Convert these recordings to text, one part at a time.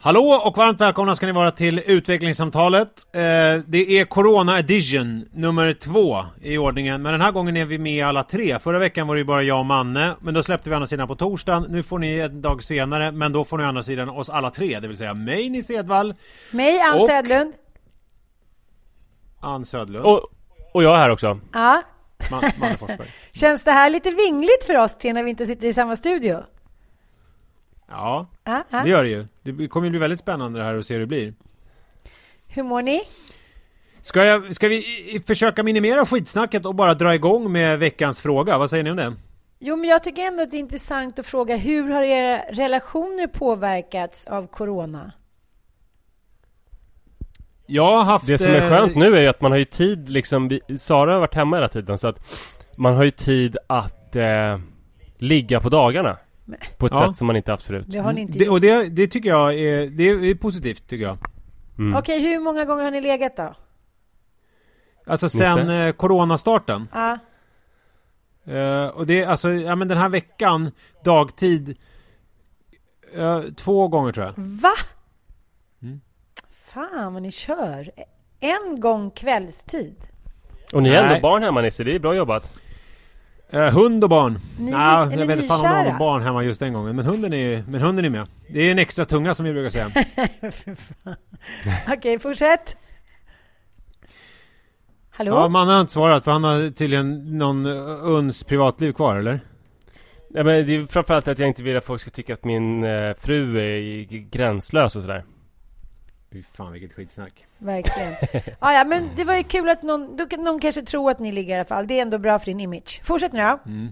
Hallå och varmt välkomna ska ni vara till utvecklingssamtalet. Eh, det är Corona Edition nummer två i ordningen, men den här gången är vi med alla tre. Förra veckan var det ju bara jag och Manne, men då släppte vi andra sidan på torsdagen. Nu får ni en dag senare, men då får ni andra sidan oss alla tre, det vill säga mig, Nisse Edwall, Mig, Ann Och- Södlund. Ann Södlund, Och, och jag är här också. Ja. Man, Manne Forsberg. Känns det här lite vingligt för oss tre när vi inte sitter i samma studio? Ja, Ja, ja. det gör det ju. Det kommer ju bli väldigt spännande det här att se hur det blir. Hur mår ni? Ska, jag, ska vi försöka minimera skitsnacket och bara dra igång med veckans fråga? Vad säger ni om det? Jo, men jag tycker ändå att det är intressant att fråga hur har era relationer påverkats av corona? Jag har haft... Det som är eh, skönt nu är ju att man har ju tid liksom, vi- Sara har varit hemma hela tiden så att man har ju tid att eh, ligga på dagarna. På ett Ja. sätt som man inte haft förut. Det har ni inte det, och det, det tycker jag är, det är positivt tycker jag. Mm. Okej, hur många gånger har ni legat då? Alltså sen Nisse? eh, coronastarten. Ja. Eh, och det, alltså, ja men den här veckan, dagtid, eh, två gånger tror jag. Va? Mm. Fan vad ni kör. En gång kvällstid. Och ni är Nej. ändå barn hemma Nisse, det är bra jobbat. Eh, hund och barn. Ni- är jag vet inte fan om något barn hemma just den gången. Men hunden är, men hunden är med. Det är en extra tunga som vi brukar säga. Okej, fortsätt. Hallå? ja, man har inte svarat för han har tydligen någon uns privatliv kvar eller? Ja, men det är framförallt att jag inte vill att folk ska tycka att min eh, fru är gränslös och sådär. Fy fan vilket skitsnack. Verkligen. Ja, ja, men det var ju kul att någon, då någon kanske tror att ni ligger i alla fall. Det är ändå bra för din image. Fortsätt nu då. Mm.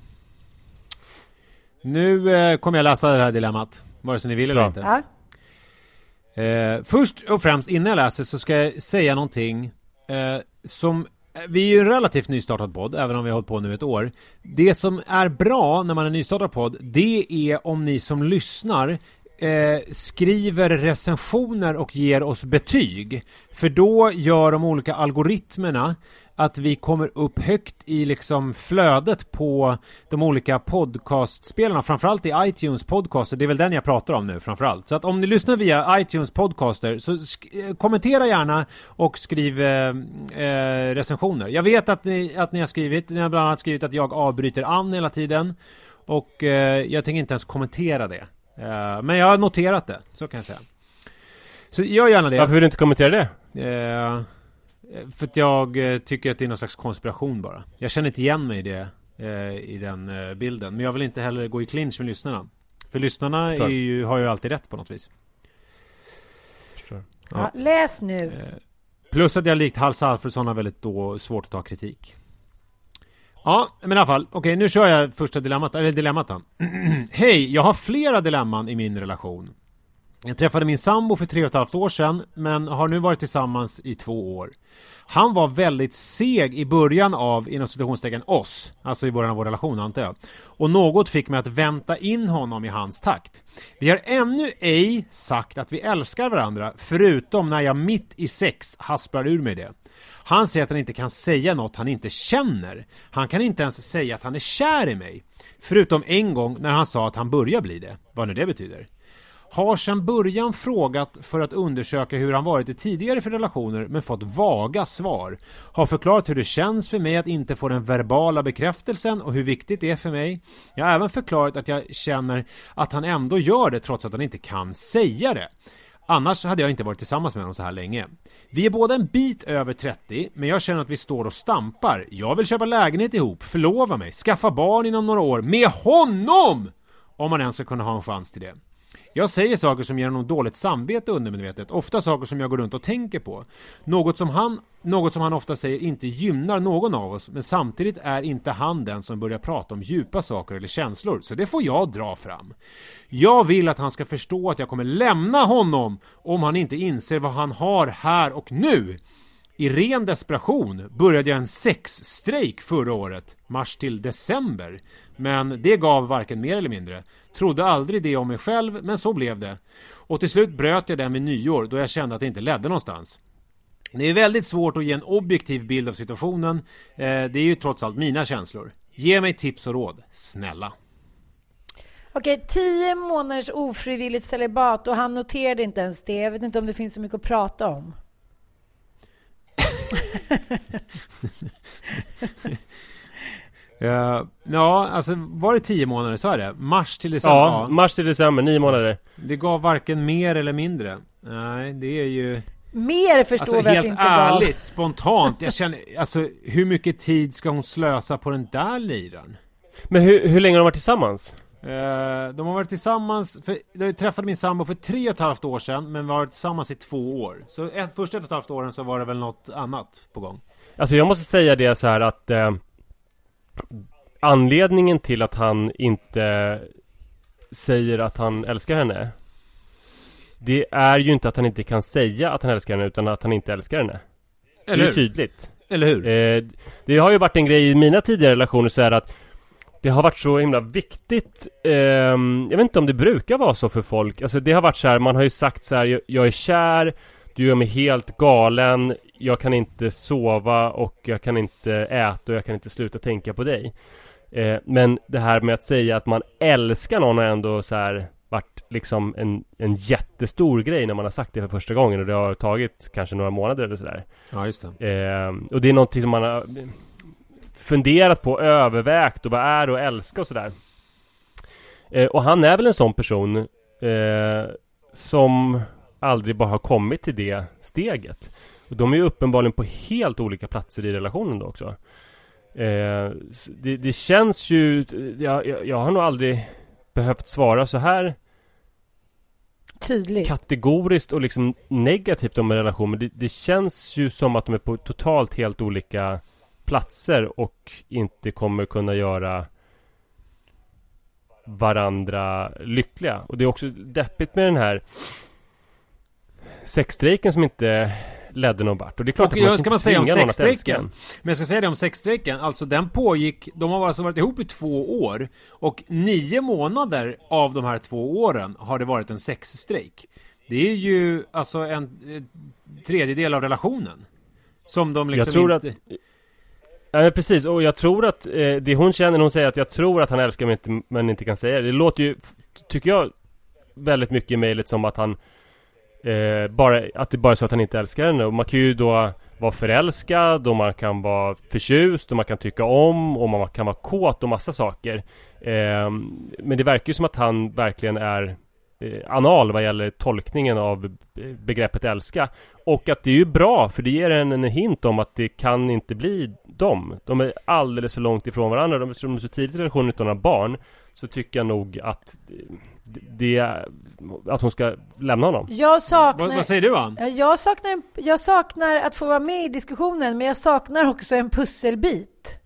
Nu eh, kommer jag läsa det här dilemmat. Vare sig ni vill eller Bra. inte. Ja. Eh, först och främst innan jag läser så ska jag säga någonting eh, som vi är ju en relativt nystartad podd, även om vi har hållit på nu ett år. Det som är bra när man är nystartad podd, det är om ni som lyssnar eh, skriver recensioner och ger oss betyg. För då gör de olika algoritmerna att vi kommer upp högt i liksom flödet på de olika podcastspelarna, framförallt i iTunes podcaster, det är väl den jag pratar om nu framförallt. Så att om ni lyssnar via iTunes podcaster så sk- eh, kommentera gärna och skriv eh, eh, recensioner. Jag vet att ni, att ni har skrivit, ni har bland annat skrivit att jag avbryter Ann hela tiden och eh, jag tänker inte ens kommentera det. Eh, men jag har noterat det, så kan jag säga. Så gör gärna det. Varför vill du inte kommentera det? Eh, för att jag tycker att det är någon slags konspiration bara. Jag känner inte igen mig i det, eh, i den bilden. Men jag vill inte heller gå i clinch med lyssnarna. För lyssnarna ju, har ju alltid rätt på något vis. Förstår. Ja, läs nu. Plus att jag likt Hasse Alfredsson har väldigt då svårt att ta kritik. Ja, men i alla fall. Okej, nu kör jag första dilemmat, eller dilemmat då. Hej, jag har flera dilemman i min relation. Jag träffade min sambo för tre och ett halvt år sedan, men har nu varit tillsammans i två år. Han var väldigt seg i början av, inom citationstecken, oss. Alltså i början av vår relation, antar jag. Och något fick mig att vänta in honom i hans takt. Vi har ännu ej sagt att vi älskar varandra, förutom när jag mitt i sex hasplar ur mig det. Han säger att han inte kan säga något han inte känner. Han kan inte ens säga att han är kär i mig. Förutom en gång när han sa att han börjar bli det. Vad nu det betyder. Har sedan början frågat för att undersöka hur han varit i tidigare för relationer men fått vaga svar. Har förklarat hur det känns för mig att inte få den verbala bekräftelsen och hur viktigt det är för mig. Jag har även förklarat att jag känner att han ändå gör det trots att han inte kan säga det. Annars hade jag inte varit tillsammans med honom så här länge. Vi är båda en bit över 30, men jag känner att vi står och stampar. Jag vill köpa lägenhet ihop, förlova mig, skaffa barn inom några år med HONOM! Om man ens ska kunna ha en chans till det. Jag säger saker som ger honom dåligt samvete undermedvetet, ofta saker som jag går runt och tänker på. Något som han, något som han ofta säger inte gynnar någon av oss, men samtidigt är inte han den som börjar prata om djupa saker eller känslor, så det får jag dra fram. Jag vill att han ska förstå att jag kommer lämna honom om han inte inser vad han har här och nu. I ren desperation började jag en sexstrejk förra året, mars till december. Men det gav varken mer eller mindre. Trodde aldrig det om mig själv, men så blev det. Och till slut bröt jag den vid nyår då jag kände att det inte ledde någonstans. Det är väldigt svårt att ge en objektiv bild av situationen. Eh, det är ju trots allt mina känslor. Ge mig tips och råd, snälla. Okej, tio månaders ofrivilligt celibat och han noterade inte ens det. Jag vet inte om det finns så mycket att prata om. Uh, ja, alltså var det tio månader, så är det? Mars till december? Ja, mars till december, nio månader. Det gav varken mer eller mindre. Nej, det är ju... Mer förstår alltså, vi att det inte Helt ärligt, gav. spontant. Jag känner, alltså hur mycket tid ska hon slösa på den där liran? Men hur, hur länge har de varit tillsammans? Uh, de har varit tillsammans, för, jag träffade min sambo för tre och ett halvt år sedan, men varit tillsammans i två år. Så ett, första ett och ett halvt åren så var det väl något annat på gång. Alltså jag måste säga det så här att eh, Anledningen till att han inte säger att han älskar henne Det är ju inte att han inte kan säga att han älskar henne utan att han inte älskar henne Eller Det är hur? tydligt Eller hur? eh, Det har ju varit en grej i mina tidigare relationer så här att Det har varit så himla viktigt ehm, Jag vet inte om det brukar vara så för folk. Alltså det har varit så här, man har ju sagt så här Jag, jag är kär Du gör mig helt galen Jag kan inte sova och jag kan inte äta och jag kan inte sluta tänka på dig. Eh, Men det här med att säga att man älskar någon har ändå så här varit liksom en, en jättestor grej när man har sagt det för första gången och det har tagit kanske några månader eller sådär Ja, just det. Eh, och det är någonting som man har funderat på, övervägt och vad är det att älska och sådär. Eh, och han är väl en sån person eh, som aldrig bara har kommit till det steget. Och de är ju uppenbarligen på helt olika platser i relationen då också. Eh, det, det känns ju, jag, jag, jag har nog aldrig behövt svara så här Tydligt. kategoriskt och liksom negativt om en relation men det, det känns ju som att de är på totalt helt olika platser och inte kommer kunna göra varandra lyckliga. Och det är också deppigt med den här sexstrejken som inte ledde någon vart. Och det är klart Och att man jag ska man säga om sexstrejken. en. Men jag ska säga det om sexstrejken, alltså den pågick, de har alltså varit ihop i två år och nio månader av de här två åren har det varit en sexstrejk. Det är ju alltså en eh, tredjedel av relationen. Som de liksom Jag tror inte... att Ja men precis, och jag tror att eh, det hon känner när hon säger att jag tror att han älskar mig inte, men inte kan säga det. Det låter ju, tycker jag, väldigt mycket i mejlet som att han eh, bara, att det bara är så att han inte älskar henne. Och man kan ju då vara förälskad och man kan vara förtjust och man kan tycka om och man kan vara kåt och massa saker. Eh, men det verkar ju som att han verkligen är eh, anal vad gäller tolkningen av eh, begreppet älska. Och att det är ju bra, för det ger en en hint om att det kan inte bli dem. De är alldeles för långt ifrån varandra. De är så tidigt i relationen utan några barn. Så tycker jag nog att det, att hon ska lämna honom. Jag saknar... Vad, vad säger du Ann? Ja, Jag saknar, jag saknar att få vara med i diskussionen, men jag saknar också en pusselbit.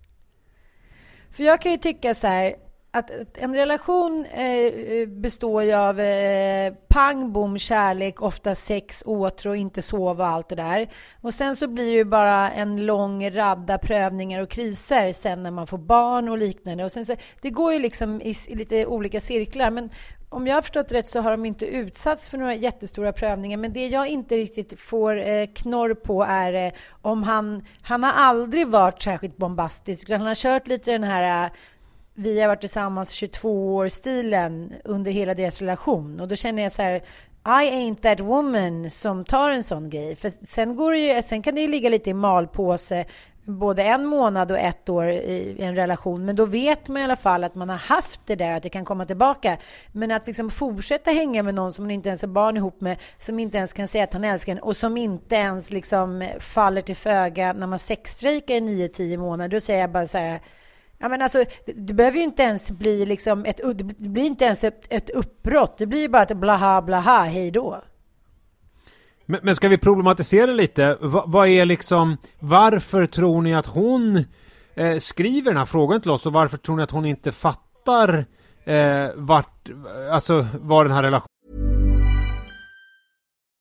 För jag kan ju tycka så här, att att en relation eh, eh, består ju av eh, pang, bom, kärlek, ofta sex, åtrå, inte sova och allt det där. Och sen så blir det ju bara en lång radda prövningar och kriser sen när man får barn och liknande. Och sen så, det går ju liksom i, i lite olika cirklar. Men om jag har förstått rätt så har de inte utsatts för några jättestora prövningar. Men det jag inte riktigt får eh, knorr på är eh, om han... Han har aldrig varit särskilt bombastisk. Han har kört lite den här... Eh, vi har varit tillsammans 22 år-stilen under hela deras relation. Och då känner jag så här... I ain't that woman som tar en sån grej. För sen, går det ju, sen kan det ju ligga lite i malpåse både en månad och ett år i en relation. Men då vet man i alla fall att man har haft det där, att det kan komma tillbaka. Men att liksom fortsätta hänga med någon som man inte ens har barn ihop med, som inte ens kan säga att han älskar en och som inte ens liksom faller till föga när man sexstrejkar i 9-10 månader. Då säger jag bara så här, Ja, men alltså, det, det behöver ju inte ens bli liksom ett, det blir inte ens ett, ett uppbrott. Det blir ju bara ett blaha blaha, hej då. Men, men ska vi problematisera lite? Va, vad är liksom, varför tror ni att hon eh, skriver den här frågan till oss och varför tror ni att hon inte fattar eh, vart, alltså vad den här relationen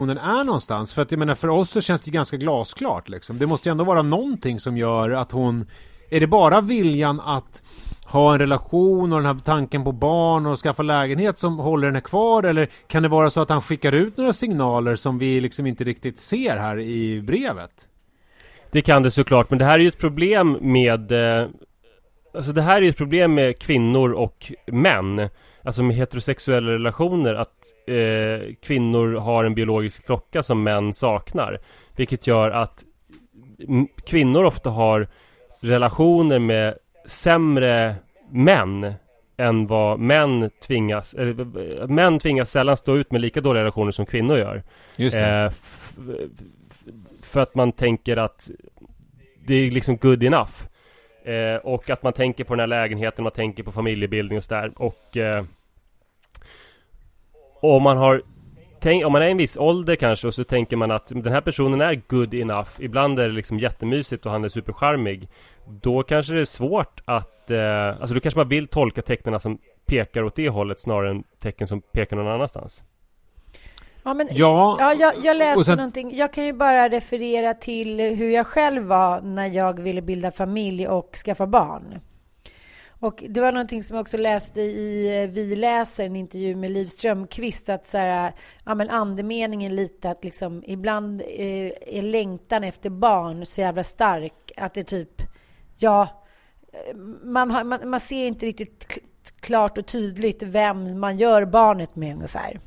Är någonstans. För att jag menar, för oss så känns det ju ganska glasklart liksom. Det måste ju ändå vara någonting som gör att hon... Är det bara viljan att ha en relation och den här tanken på barn och skaffa lägenhet som håller henne kvar? Eller kan det vara så att han skickar ut några signaler som vi liksom inte riktigt ser här i brevet? Det kan det såklart, men det här är ju ett problem med eh, Alltså det här är ju ett problem med kvinnor och män Alltså med heterosexuella relationer att eh, kvinnor har en biologisk klocka som män saknar Vilket gör att kvinnor ofta har relationer med sämre män än vad män tvingas, eller, män tvingas sällan stå ut med lika dåliga relationer som kvinnor gör. Just. Eh, för att man tänker att det är liksom good enough. Eh, och att man tänker på den här lägenheten, man tänker på familjebildning och sådär. Och eh, om man har tänk, om man är i en viss ålder kanske och så tänker man att den här personen är good enough. Ibland är det liksom jättemysigt och han är supercharmig. Då kanske det är svårt att, eh, alltså då kanske man vill tolka tecknen som pekar åt det hållet snarare än tecken som pekar någon annanstans. Ja, men, ja, ja jag, jag läste sen, någonting. Jag kan ju bara referera till hur jag själv var när jag ville bilda familj och skaffa barn. Och det var någonting som jag också läste i eh, Vi läser, en intervju med Liv Strömquist, att så här, ja, men andemeningen lite att liksom, ibland eh, är längtan efter barn så jävla stark att det typ, ja, eh, man, har, man, man ser inte riktigt klart och tydligt vem man gör barnet med ungefär.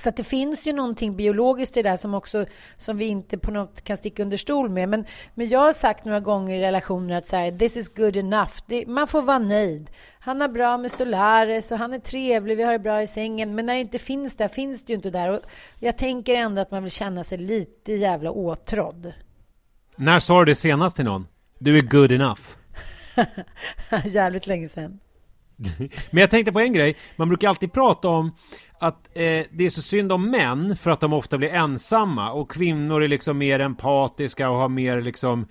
Så att det finns ju någonting biologiskt i det där som också som vi inte på något kan sticka under stol med. Men, men jag har sagt några gånger i relationer att så här, this is good enough. Det, man får vara nöjd. Han har bra med Stolares och han är trevlig, vi har det bra i sängen. Men när det inte finns där, finns det ju inte där. Och jag tänker ändå att man vill känna sig lite jävla åtrådd. När sa du det senast till någon? Du är good enough. Jävligt länge sedan. Men jag tänkte på en grej. Man brukar alltid prata om att eh, det är så synd om män för att de ofta blir ensamma och kvinnor är liksom mer empatiska och har mer liksom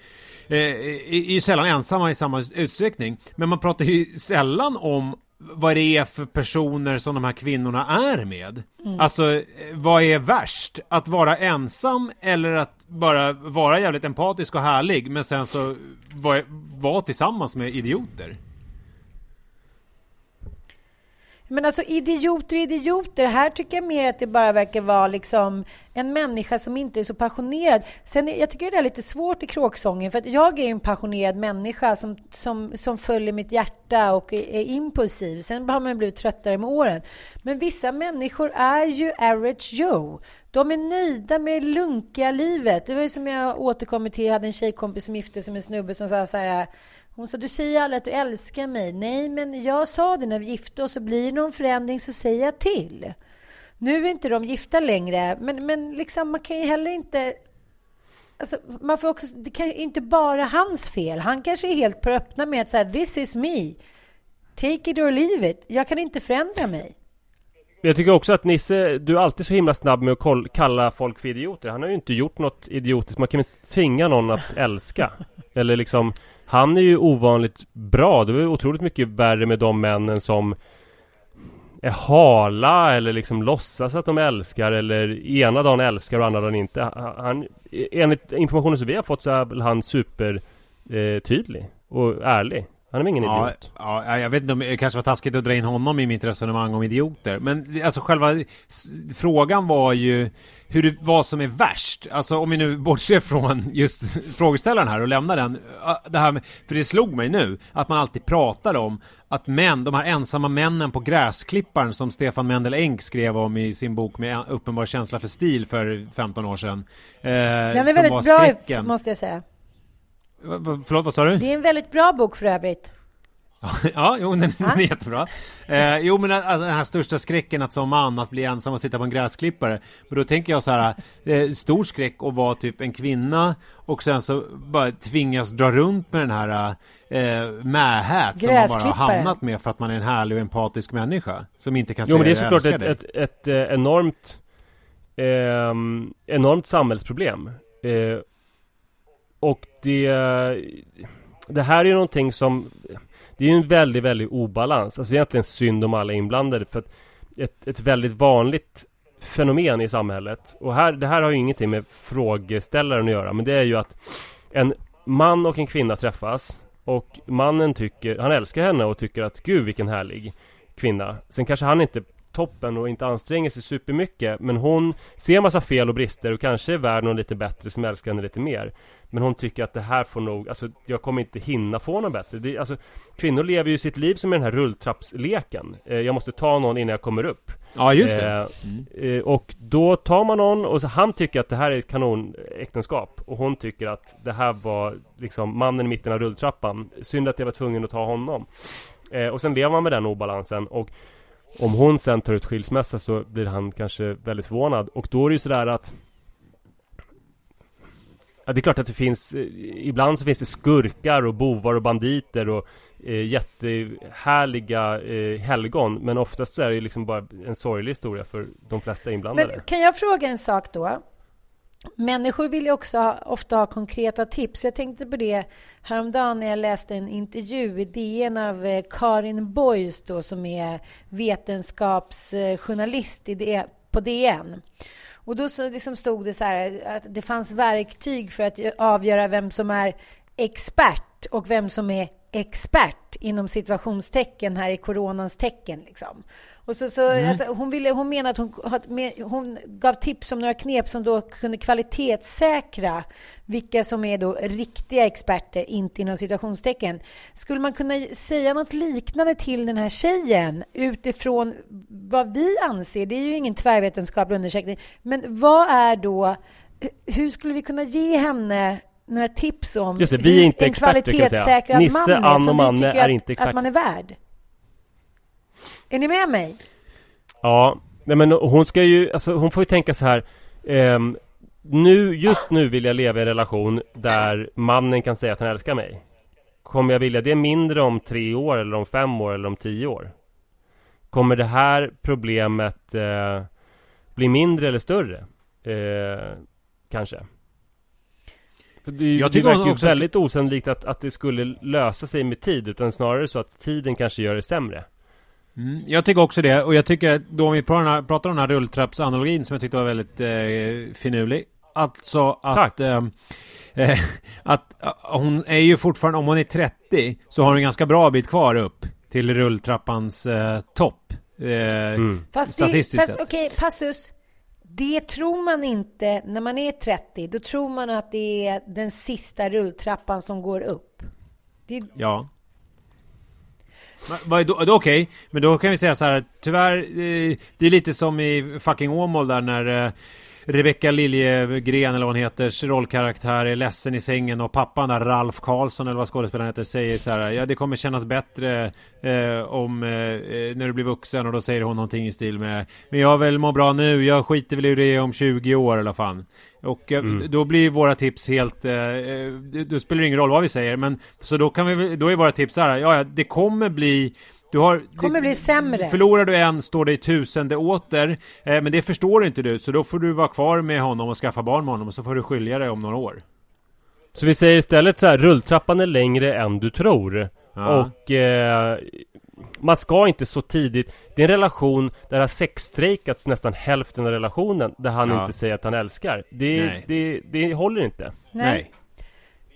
eh, är ju sällan ensamma i samma utsträckning. Men man pratar ju sällan om vad det är för personer som de här kvinnorna är med. Mm. Alltså, eh, vad är värst? Att vara ensam eller att bara vara jävligt empatisk och härlig men sen så vara var tillsammans med idioter? Men alltså idioter och idioter. Här tycker jag mer att det bara verkar vara liksom en människa som inte är så passionerad. Sen, jag tycker det är lite svårt i kråksången, för att jag är en passionerad människa som, som, som följer mitt hjärta och är, är impulsiv. Sen har man blivit tröttare med åren. Men vissa människor är ju average Joe. De är nöjda med det lunkiga livet. Det var ju som jag återkommer till. Jag hade en tjejkompis som gifte sig med en snubbe som sa så här hon sa, du säger aldrig att du älskar mig. Nej, men jag sa det när vi gifte oss. Och blir det någon förändring så säger jag till. Nu är inte de gifta längre, men, men liksom, man kan ju heller inte... Alltså, man får också, det kan ju inte bara hans fel. Han kanske är helt på öppna med att säga this is me. Take it or leave it. Jag kan inte förändra mig. Jag tycker också att Nisse, du är alltid så himla snabb med att kalla folk för idioter. Han har ju inte gjort något idiotiskt. Man kan inte tvinga någon att älska. Eller liksom, han är ju ovanligt bra. Det är otroligt mycket värre med de männen som är hala eller liksom låtsas att de älskar eller ena dagen älskar och andra dagen inte. Han, e, enligt informationen som vi har fått så är han super eh, tydlig och ärlig. Han är ingen ja, idiot. Ja, jag vet inte om det kanske var taskigt att dra in honom i mitt resonemang om idioter. Men alltså själva frågan var ju hur det, vad som är värst. Alltså om vi nu bortser från just frågeställaren här och lämnar den. Det här med, för det slog mig nu att man alltid pratar om att män, de här ensamma männen på gräsklipparen som Stefan Mendel Enck skrev om i sin bok med uppenbar känsla för stil för 15 år sedan. Eh, den är väldigt bra skräcken. måste jag säga. Förlåt, vad sa du? Det är en väldigt bra bok för övrigt. ja, jo, den, den är jättebra. Eh, jo, men den här största skräcken att som man att bli ensam och sitta på en gräsklippare. Men då tänker jag så här, eh, stor skräck att vara typ en kvinna och sen så bara tvingas dra runt med den här eh, mähät som man bara har hamnat med för att man är en härlig och empatisk människa. Som inte kan jo, säga men det är såklart ett, ett, ett, ett, eh, enormt eh, enormt samhällsproblem. Eh, och det Det här är ju någonting som Det är ju en väldigt, väldigt obalans. Alltså egentligen synd om alla inblandade för att ett, ett väldigt vanligt fenomen i samhället Och här, det här har ju ingenting med frågeställaren att göra Men det är ju att En man och en kvinna träffas Och mannen tycker, han älskar henne och tycker att Gud vilken härlig kvinna. Sen kanske han inte toppen och inte anstränger sig supermycket Men hon ser massa fel och brister och kanske är värd någon lite bättre som älskar henne lite mer. Men hon tycker att det här får nog, alltså jag kommer inte hinna få någon bättre. Det, alltså, Kvinnor lever ju sitt liv som i den här rulltrappsleken. Eh, Jag måste ta någon innan jag kommer upp. Ja just det. Eh, mm. eh, Och då tar man någon och så, han tycker att det här är ett kanonäktenskap Och hon tycker att det här var liksom mannen i mitten av rulltrappan. Synd att jag var tvungen att ta honom. Eh, Och sen lever man med den obalansen och om hon sen tar ut skilsmässa så blir han kanske väldigt förvånad. Och då är det ju sådär att Ja, det är klart att det finns eh, Ibland så finns det skurkar och bovar och banditer och eh, jättehärliga eh, helgon. Men oftast så är det liksom bara en sorglig historia för de flesta inblandade. Men kan jag fråga en sak då? Människor vill ju också ha, ofta ha konkreta tips. Jag tänkte på det häromdagen när jag läste en intervju i DN av eh, Karin Boys då, som är vetenskapsjournalist i på DN. Och då så liksom stod det så här att det fanns verktyg för att avgöra vem som är expert och vem som är expert inom situationstecken här i coronans tecken. Liksom. Och så, så, mm. alltså, hon, ville, hon menade att hon, hon gav tips om några knep som då kunde kvalitetssäkra vilka som är då riktiga experter, inte inom situationstecken. Skulle man kunna säga något liknande till den här tjejen utifrån vad vi anser? Det är ju ingen tvärvetenskaplig undersökning. Men vad är då... Hur skulle vi kunna ge henne några tips om Just det, vi är inte en kvalitetssäkrad Nisse, man är, och Manne är inte experter. att man är värd? Är ni med mig? Ja, nej men hon ska ju, alltså hon får ju tänka så här eh, Nu, just nu vill jag leva i en relation där mannen kan säga att han älskar mig Kommer jag vilja det mindre om tre år eller om fem år eller om tio år? Kommer det här problemet eh, bli mindre eller större? Eh, kanske för det, jag det verkar ju väldigt osannolikt att, att det skulle lösa sig med tid Utan snarare så att tiden kanske gör det sämre Mm, jag tycker också det, och jag tycker då om vi pratar om den här rulltrappsanalogin som jag tyckte var väldigt eh, finurlig. Alltså att... Eh, eh, att eh, hon är ju fortfarande, om hon är 30, så har hon en ganska bra bit kvar upp till rulltrappans eh, topp. Eh, mm. Fast statistiskt fast, Okej, okay, passus. Det tror man inte när man är 30. Då tror man att det är den sista rulltrappan som går upp. Det... Ja. Okej, okay. men då kan vi säga så här, tyvärr, eh, det är lite som i fucking Åmål där när eh, Rebecka Liljegren eller vad hon heter, rollkaraktär är ledsen i sängen och pappan där, Ralf Karlsson eller vad skådespelaren heter, säger så här, ja det kommer kännas bättre eh, om eh, när du blir vuxen och då säger hon någonting i stil med, men jag vill må bra nu, jag skiter väl i det om 20 år eller fan. Och eh, mm. då blir våra tips helt, eh, då spelar det ingen roll vad vi säger, men så då kan vi, då är våra tips så här, ja det kommer bli Du har, Kommer bli sämre. Förlorar du en står det i tusende åter. Eh, men det förstår inte du, så då får du vara kvar med honom och skaffa barn med honom och så får du skilja dig om några år. Så vi säger istället så här, rulltrappan är längre än du tror. Ja. Och eh, man ska inte så tidigt Det är en relation där det har sexstrejkats nästan hälften av relationen Där han Ja. inte säger att han älskar Det, Nej. det, det håller inte Nej.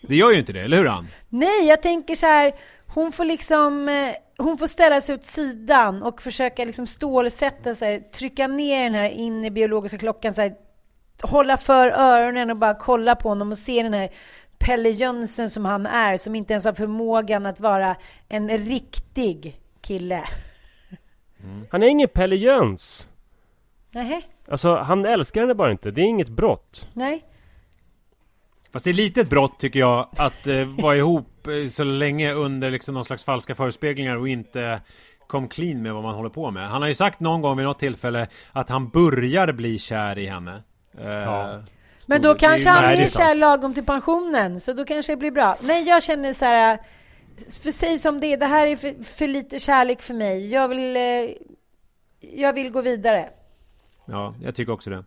Det gör ju inte det, eller hur Ann? Nej, jag tänker så här, hon får liksom, eh, hon får ställa sig åt sidan och försöka liksom stålsätta sig, trycka ner den här inre biologiska klockan så här, hålla för öronen och bara kolla på honom och se den här Pelle Jönsson som han är, som inte ens har förmågan att vara en riktig kille. Han är ingen Pelle Jöns. Nej, Alltså han älskar henne bara inte. Det är inget brott. Nej. Fast det är lite ett brott tycker jag att eh, vara ihop eh, så länge under liksom någon slags falska förespeglingar och inte kom clean med vad man håller på med. Han har ju sagt någon gång vid något tillfälle att han börjar bli kär i henne. Eh, Ja. Men då kanske han är kär lagom till pensionen, så då kanske det blir bra. Nej, jag känner så här, för säg som det det här är för, för lite kärlek för mig. Jag vill, eh, jag vill gå vidare. Ja, jag tycker också det.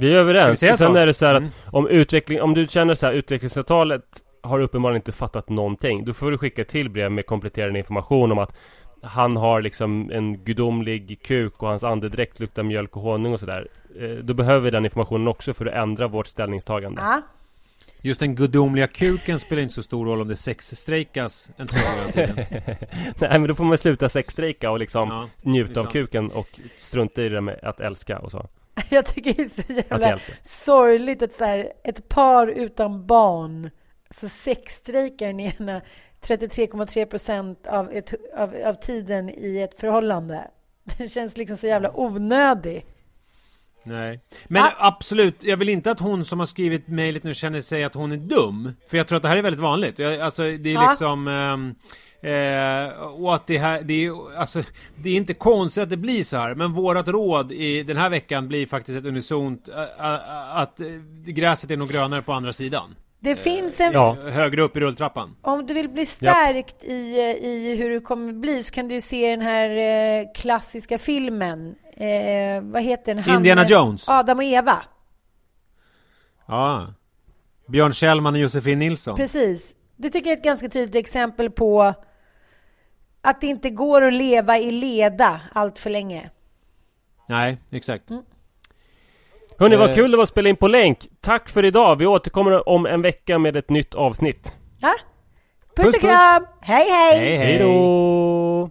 Vi är vi överens Och Sen så? är det så här att Mm. om utveckling Om du känner så här utvecklingsavtalet Har uppenbarligen inte fattat någonting Då får du skicka till brev med kompletterande information om att Han har liksom en gudomlig kuk och hans andedräkt luktar mjölk och honung och sådär eh, Då behöver vi den informationen också för att ändra vårt ställningstagande Ja. Just den gudomliga kuken spelar inte så stor roll om det sexstrejkas en tiden. Nej men då får man sluta sexstrejka och liksom Ja, njuta av kuken och strunta i det med att älska och så Jag tycker det är så jävla älska sorgligt att så här, ett par utan barn så sexstrejkar den ena 33,3 procent av, ett, av, av tiden i ett förhållande. Det känns liksom så jävla onödig. Nej. Men Ah. absolut, jag vill inte att hon som har skrivit mejlet nu känner sig att hon är dum. För jag tror att det här är väldigt vanligt. Jag, alltså det är Ja. liksom... ehm, Eh, och att det här, det är, alltså, det är inte konstigt att det blir så här. Men vårat råd i den här veckan blir faktiskt ett unisont äh, äh, att äh, gräset är nog grönare på andra sidan. Det finns en... Ja. Högre upp i rulltrappan. Om du vill bli stärkt i, i hur det kommer bli så kan du se den här eh, klassiska filmen. Eh, vad heter den? Indiana Jones. Adam och Eva. Ja. Björn Kjellman och Josefin Nilsson. Precis. Det tycker jag är ett ganska tydligt exempel på att det inte går att leva i leda allt för länge. Nej, exakt. Hörni vad Eh. kul det var att spela in på länk Tack för idag, vi återkommer om en vecka med ett nytt avsnitt Ja? Puss, Puss, och puss. kram! Hej, hej! Hej, Hej då!